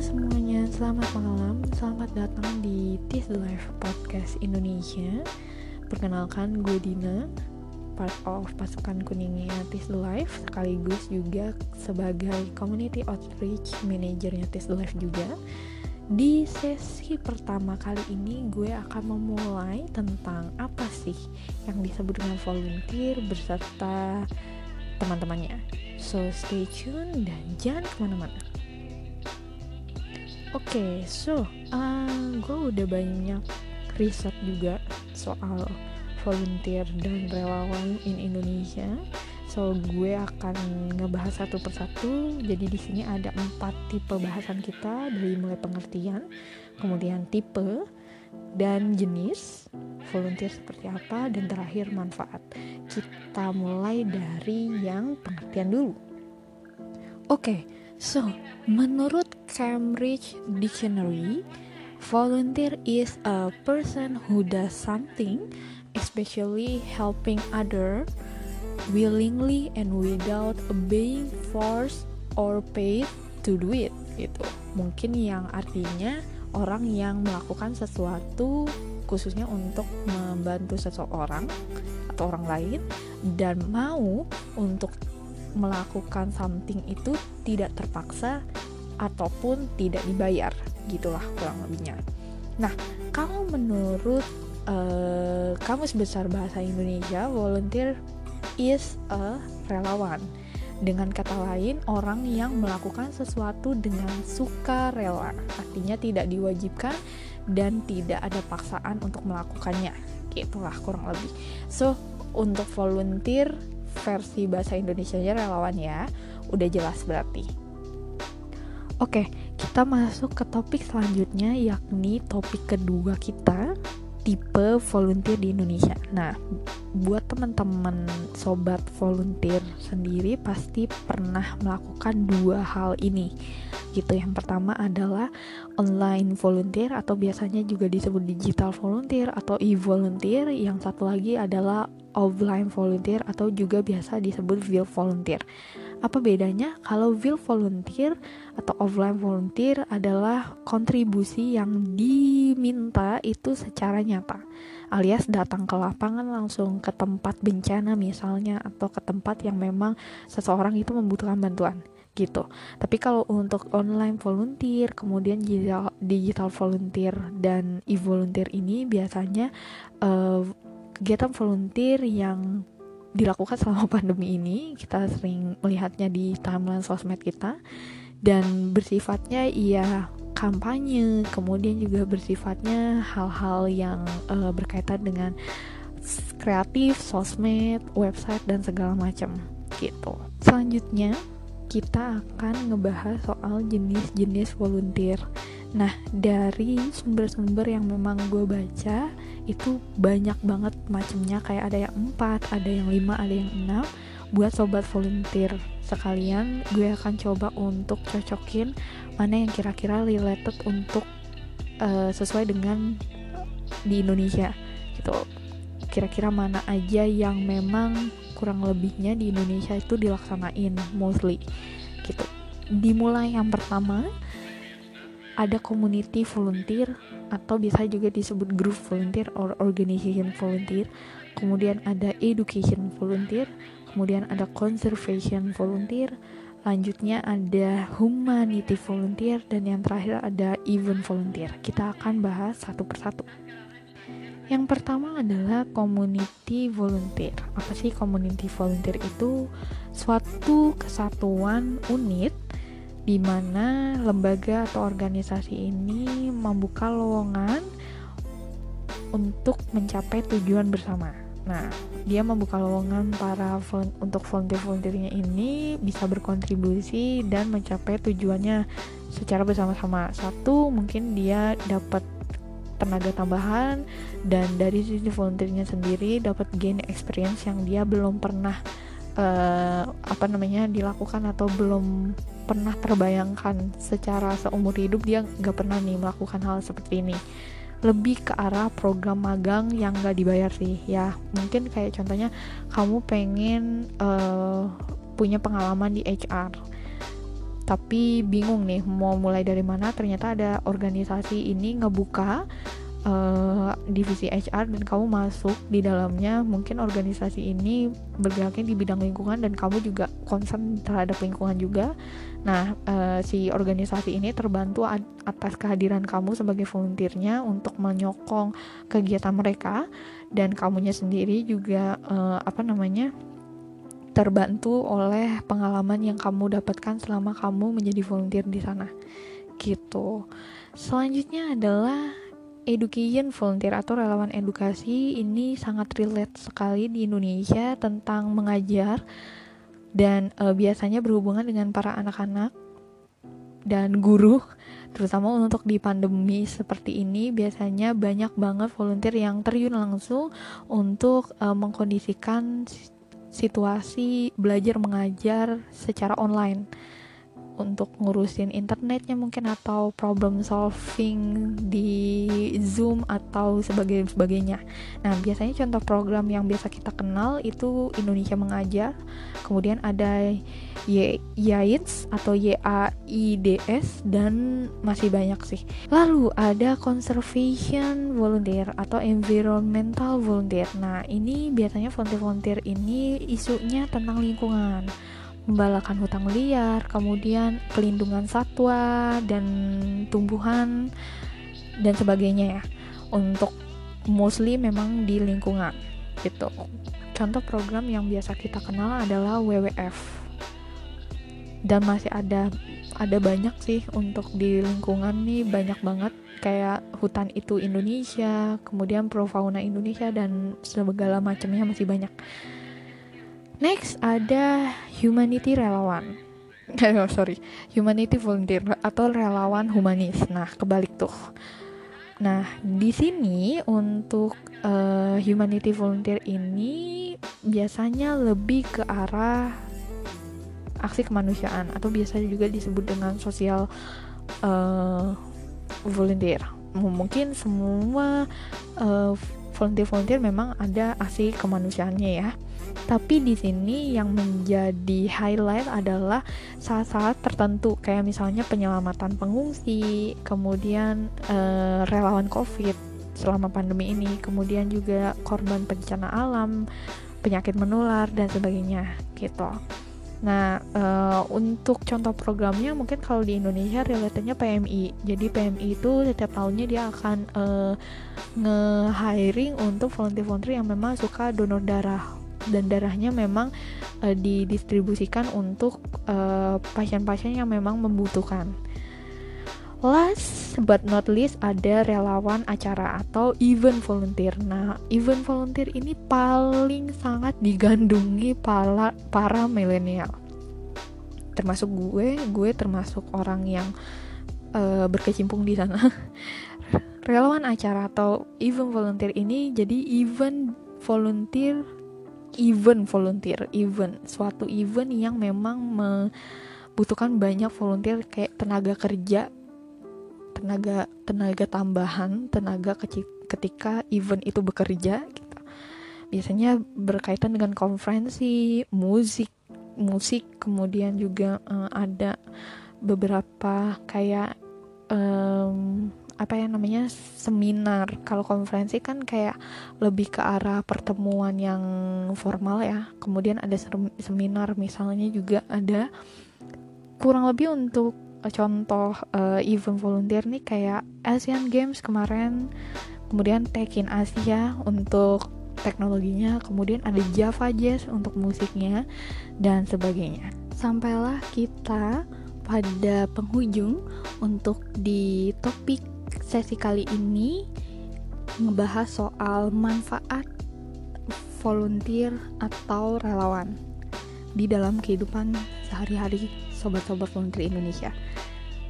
semuanya, selamat malam. Selamat datang di the Life Podcast Indonesia. Perkenalkan gue Dina Part of pasukan kuningnya the Life Sekaligus juga sebagai Community Outreach Managernya Tis the Life juga. Di sesi pertama kali ini gue akan memulai tentang apa sih yang disebut dengan volunteer berserta teman-temannya. So stay tune dan jangan ke mana-mana okay, so uh, gue udah banyak riset juga soal volunteer dan relawan in Indonesia. So gue akan ngebahas satu persatu. Jadi di sini ada empat tipe bahasan kita dari mulai pengertian, kemudian tipe dan jenis volunteer seperti apa dan terakhir manfaat. Kita mulai dari yang pengertian dulu. Oke. Okay, So, menurut Cambridge Dictionary, volunteer is a person who does something, especially helping other, willingly and without being forced or paid to do it. Gitu. Mungkin yang artinya orang yang melakukan sesuatu khususnya untuk membantu seseorang atau orang lain dan mau untuk melakukan something itu tidak terpaksa ataupun tidak dibayar gitulah kurang lebihnya nah kalau menurut uh, kamus besar bahasa Indonesia volunteer is a relawan dengan kata lain, orang yang melakukan sesuatu dengan suka rela, artinya tidak diwajibkan dan tidak ada paksaan untuk melakukannya. Gitulah kurang lebih. So, untuk volunteer versi bahasa Indonesia-nya relawan ya. Udah jelas berarti. Oke, kita masuk ke topik selanjutnya yakni topik kedua kita tipe volunteer di Indonesia. Nah, buat teman-teman sobat volunteer sendiri pasti pernah melakukan dua hal ini. Gitu. Yang pertama adalah online volunteer atau biasanya juga disebut digital volunteer atau e-volunteer. Yang satu lagi adalah offline volunteer atau juga biasa disebut will volunteer. Apa bedanya? Kalau will volunteer atau offline volunteer adalah kontribusi yang diminta itu secara nyata, alias datang ke lapangan langsung ke tempat bencana misalnya atau ke tempat yang memang seseorang itu membutuhkan bantuan gitu. Tapi kalau untuk online volunteer, kemudian digital, digital volunteer dan e-volunteer ini biasanya uh, kegiatan volunteer yang dilakukan selama pandemi ini kita sering melihatnya di timeline sosmed kita dan bersifatnya ya kampanye kemudian juga bersifatnya hal-hal yang uh, berkaitan dengan kreatif sosmed website dan segala macam gitu. Selanjutnya kita akan ngebahas soal jenis-jenis volunteer Nah, dari sumber-sumber yang memang gue baca itu banyak banget macamnya kayak ada yang empat, ada yang lima, ada yang enam. Buat sobat volunteer sekalian, gue akan coba untuk cocokin mana yang kira-kira related untuk uh, sesuai dengan di Indonesia gitu. Kira-kira mana aja yang memang kurang lebihnya di Indonesia itu dilaksanain mostly gitu. Dimulai yang pertama ada community volunteer atau biasa juga disebut group volunteer or organization volunteer kemudian ada education volunteer kemudian ada conservation volunteer lanjutnya ada humanity volunteer dan yang terakhir ada event volunteer kita akan bahas satu persatu yang pertama adalah community volunteer. Apa sih community volunteer itu? Suatu kesatuan unit di mana lembaga atau organisasi ini membuka lowongan untuk mencapai tujuan bersama. Nah, dia membuka lowongan para untuk volunteer-volunteernya ini bisa berkontribusi dan mencapai tujuannya secara bersama-sama. Satu, mungkin dia dapat tenaga tambahan dan dari sisi volunteernya sendiri dapat gain experience yang dia belum pernah uh, apa namanya dilakukan atau belum pernah terbayangkan secara seumur hidup dia nggak pernah nih melakukan hal seperti ini. Lebih ke arah program magang yang nggak dibayar sih ya. Mungkin kayak contohnya kamu pengen uh, punya pengalaman di HR tapi bingung nih mau mulai dari mana ternyata ada organisasi ini ngebuka uh, divisi HR dan kamu masuk di dalamnya mungkin organisasi ini bergeraknya di bidang lingkungan dan kamu juga concern terhadap lingkungan juga. Nah uh, si organisasi ini terbantu atas kehadiran kamu sebagai volunteernya untuk menyokong kegiatan mereka dan kamunya sendiri juga uh, apa namanya terbantu oleh pengalaman yang kamu dapatkan selama kamu menjadi volunteer di sana. Gitu. Selanjutnya adalah education volunteer atau relawan edukasi ini sangat relate sekali di Indonesia tentang mengajar dan e, biasanya berhubungan dengan para anak-anak dan guru terutama untuk di pandemi seperti ini. Biasanya banyak banget volunteer yang terjun langsung untuk e, mengkondisikan situasi belajar mengajar secara online untuk ngurusin internetnya mungkin atau problem solving di Zoom atau sebagai sebagainya. Nah, biasanya contoh program yang biasa kita kenal itu Indonesia Mengajar. Kemudian ada Y YAIDS atau YAIDS dan masih banyak sih. Lalu ada conservation volunteer atau environmental volunteer. Nah, ini biasanya volunteer-volunteer ini isunya tentang lingkungan membalakan hutang liar, kemudian pelindungan satwa dan tumbuhan dan sebagainya ya. Untuk mostly memang di lingkungan gitu. Contoh program yang biasa kita kenal adalah WWF. Dan masih ada ada banyak sih untuk di lingkungan nih banyak banget kayak hutan itu Indonesia, kemudian pro fauna Indonesia dan segala macamnya masih banyak. Next ada humanity relawan. oh, sorry, humanity volunteer atau relawan humanis. Nah, kebalik tuh. Nah, di sini untuk uh, humanity volunteer ini biasanya lebih ke arah aksi kemanusiaan atau biasanya juga disebut dengan sosial uh, volunteer. Mungkin semua uh, volunteer-volunteer memang ada aksi kemanusiaannya ya tapi di sini yang menjadi highlight adalah saat-saat tertentu kayak misalnya penyelamatan pengungsi, kemudian uh, relawan COVID selama pandemi ini, kemudian juga korban bencana alam, penyakit menular dan sebagainya gitu. Nah, uh, untuk contoh programnya mungkin kalau di Indonesia relatednya PMI. Jadi PMI itu setiap tahunnya dia akan uh, nge-hiring untuk volunteer-volunteer yang memang suka donor darah dan darahnya memang uh, didistribusikan untuk eh, pasien-pasien yang memang membutuhkan. Last but not least ada relawan acara atau event volunteer. Nah, event volunteer ini paling sangat digandungi para para milenial. Termasuk gue, gue termasuk orang yang uh, berkecimpung di sana. relawan acara atau event volunteer ini jadi event volunteer event volunteer event suatu event yang memang membutuhkan banyak volunteer kayak tenaga kerja tenaga tenaga tambahan tenaga ketika event itu bekerja gitu. biasanya berkaitan dengan konferensi musik musik kemudian juga uh, ada beberapa kayak um, apa ya namanya seminar. Kalau konferensi kan kayak lebih ke arah pertemuan yang formal ya. Kemudian ada seminar misalnya juga ada. Kurang lebih untuk contoh uh, event volunteer nih kayak Asian Games kemarin. Kemudian Tekin Asia untuk teknologinya. Kemudian ada Java Jazz untuk musiknya dan sebagainya. Sampailah kita pada penghujung untuk di topik sesi kali ini ngebahas soal manfaat volunteer atau relawan di dalam kehidupan sehari-hari sobat-sobat volunteer Indonesia.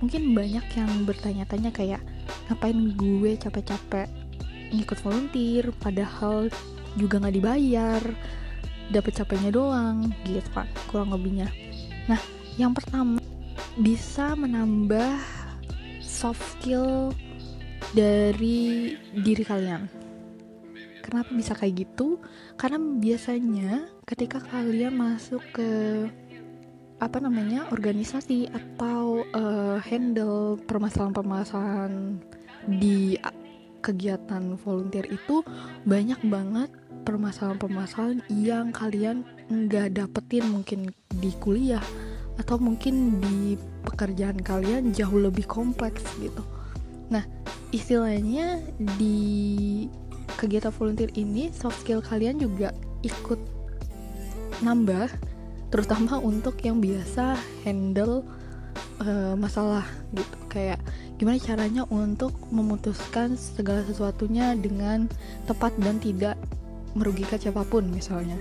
Mungkin banyak yang bertanya-tanya kayak ngapain gue capek-capek ngikut volunteer padahal juga nggak dibayar dapet capeknya doang gitu kan kurang lebihnya nah yang pertama bisa menambah soft skill dari diri kalian. Kenapa bisa kayak gitu? Karena biasanya ketika kalian masuk ke apa namanya organisasi atau uh, handle permasalahan-permasalahan di kegiatan volunteer itu banyak banget permasalahan-permasalahan yang kalian nggak dapetin mungkin di kuliah atau mungkin di pekerjaan kalian jauh lebih kompleks gitu. Nah, istilahnya di kegiatan volunteer ini soft skill kalian juga ikut nambah terutama untuk yang biasa handle uh, masalah gitu. Kayak gimana caranya untuk memutuskan segala sesuatunya dengan tepat dan tidak merugikan siapa pun misalnya.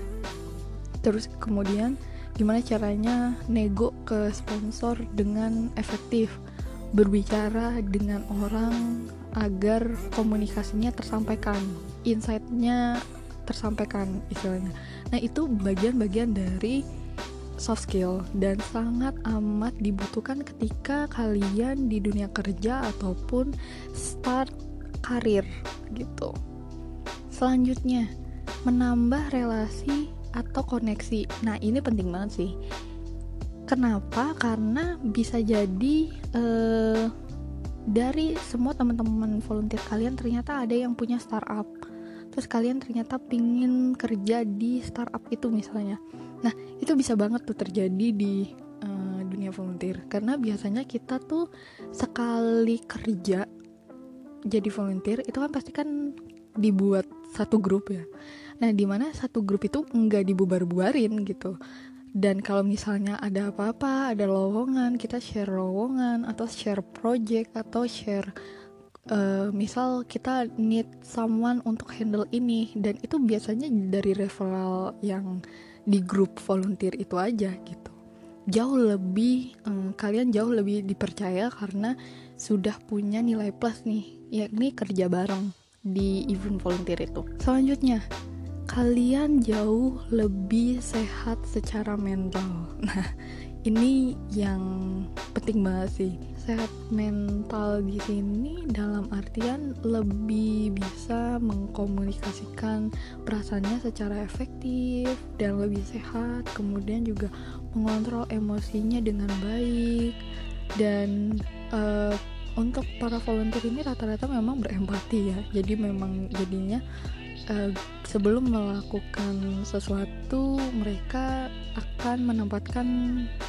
Terus kemudian gimana caranya nego ke sponsor dengan efektif berbicara dengan orang agar komunikasinya tersampaikan insightnya tersampaikan istilahnya nah itu bagian-bagian dari soft skill dan sangat amat dibutuhkan ketika kalian di dunia kerja ataupun start karir gitu. Selanjutnya, menambah relasi atau koneksi. Nah, ini penting banget sih. Kenapa? Karena bisa jadi eh, dari semua teman-teman volunteer kalian ternyata ada yang punya startup. Terus kalian ternyata pingin kerja di startup itu misalnya Nah, itu bisa banget tuh terjadi di uh, dunia volunteer karena biasanya kita tuh sekali kerja jadi volunteer itu kan pasti kan dibuat satu grup ya. Nah, di mana satu grup itu nggak dibubar-buarin gitu. Dan kalau misalnya ada apa-apa, ada lowongan, kita share lowongan atau share project atau share uh, misal kita need someone untuk handle ini. Dan itu biasanya dari referral yang di grup volunteer itu aja gitu. Jauh lebih um, kalian jauh lebih dipercaya karena sudah punya nilai plus nih yakni kerja bareng di event volunteer itu. Selanjutnya kalian jauh lebih sehat secara mental. Nah ini yang penting banget sih. Sehat mental di sini dalam artian lebih bisa mengkomunikasikan perasaannya secara efektif dan lebih sehat kemudian juga mengontrol emosinya dengan baik. Dan uh, untuk para volunteer ini rata-rata memang berempati ya. Jadi memang jadinya uh, sebelum melakukan sesuatu mereka akan menempatkan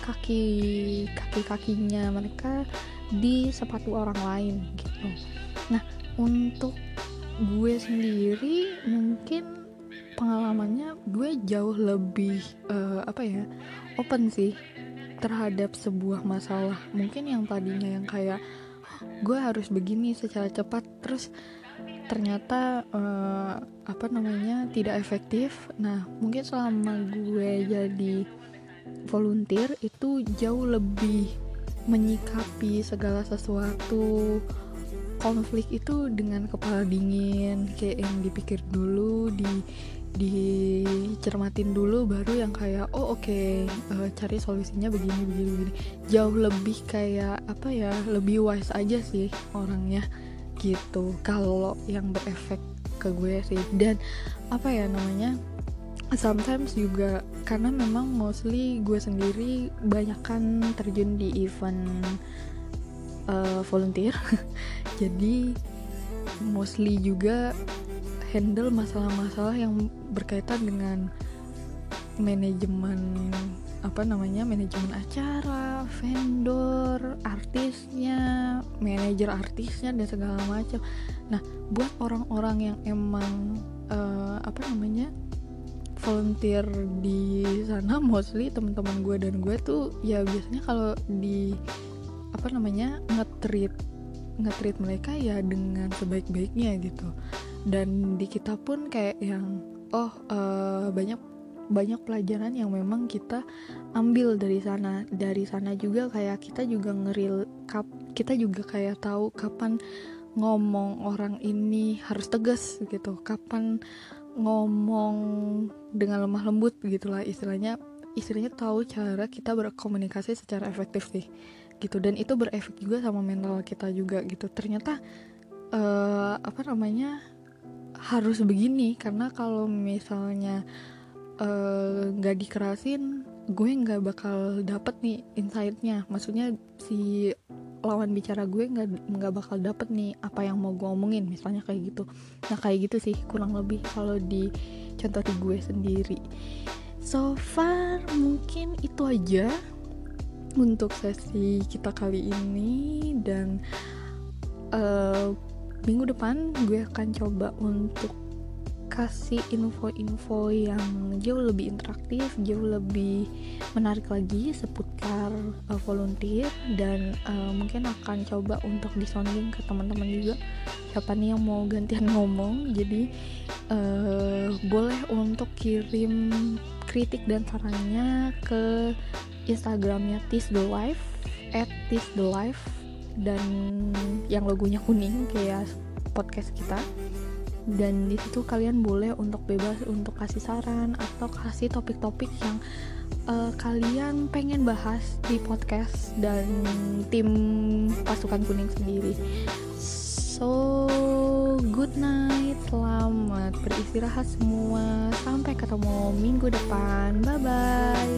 kaki kaki kakinya mereka di sepatu orang lain gitu. Nah untuk gue sendiri mungkin pengalamannya gue jauh lebih uh, apa ya open sih terhadap sebuah masalah. Mungkin yang tadinya yang kayak gue harus begini secara cepat terus ternyata uh, apa namanya tidak efektif. Nah mungkin selama gue jadi volunteer itu jauh lebih menyikapi segala sesuatu. Konflik itu dengan kepala dingin kayak yang dipikir dulu di dicermatin dulu baru yang kayak oh oke okay, uh, eh, cari solusinya begini begini begini. Jauh lebih kayak apa ya lebih wise aja sih orangnya gitu. Kalau yang berefek ke gue sih. Dan apa ya namanya sometimes juga karena memang mostly gue sendiri banyak kan terjun di event uh, volunteer. Jadi mostly juga handle masalah-masalah yang berkaitan dengan manajemen apa namanya manajemen acara, vendor, artisnya, manajer artisnya dan segala macam. Nah, buat orang-orang yang emang uh, apa namanya volunteer di sana, mostly teman-teman gue dan gue tuh ya biasanya kalau di apa namanya ngetrit ngetrit mereka ya dengan sebaik-baiknya gitu. Dan di kita pun kayak yang oh uh, banyak banyak pelajaran yang memang kita ambil dari sana. Dari sana juga kayak kita juga ngeril kap kita juga kayak tahu kapan ngomong orang ini harus tegas gitu kapan ngomong dengan lemah lembut gitulah istilahnya. Istilahnya tahu cara kita berkomunikasi secara efektif sih gitu. Dan itu berefek juga sama mental kita juga gitu. Ternyata uh, apa namanya harus begini karena kalau misalnya nggak uh, dikerasin gue nggak bakal dapet nih insightnya. Maksudnya si lawan bicara gue nggak nggak bakal dapet nih apa yang mau gue omongin misalnya kayak gitu. Nah kayak gitu sih kurang lebih kalau di contoh di gue sendiri. So far mungkin itu aja untuk sesi kita kali ini dan uh, minggu depan gue akan coba untuk kasih info-info yang jauh lebih interaktif, jauh lebih menarik lagi seputar uh, volunteer dan uh, mungkin akan coba untuk disonding ke teman-teman juga. Siapa nih yang mau gantian ngomong? Jadi uh, boleh untuk kirim kritik dan sarannya ke instagramnya tis the life at tis the life dan yang logonya kuning kayak podcast kita dan di situ kalian boleh untuk bebas untuk kasih saran atau kasih topik-topik yang uh, kalian pengen bahas di podcast dan tim pasukan kuning sendiri. So good night, selamat beristirahat semua. Sampai ketemu minggu depan. Bye bye.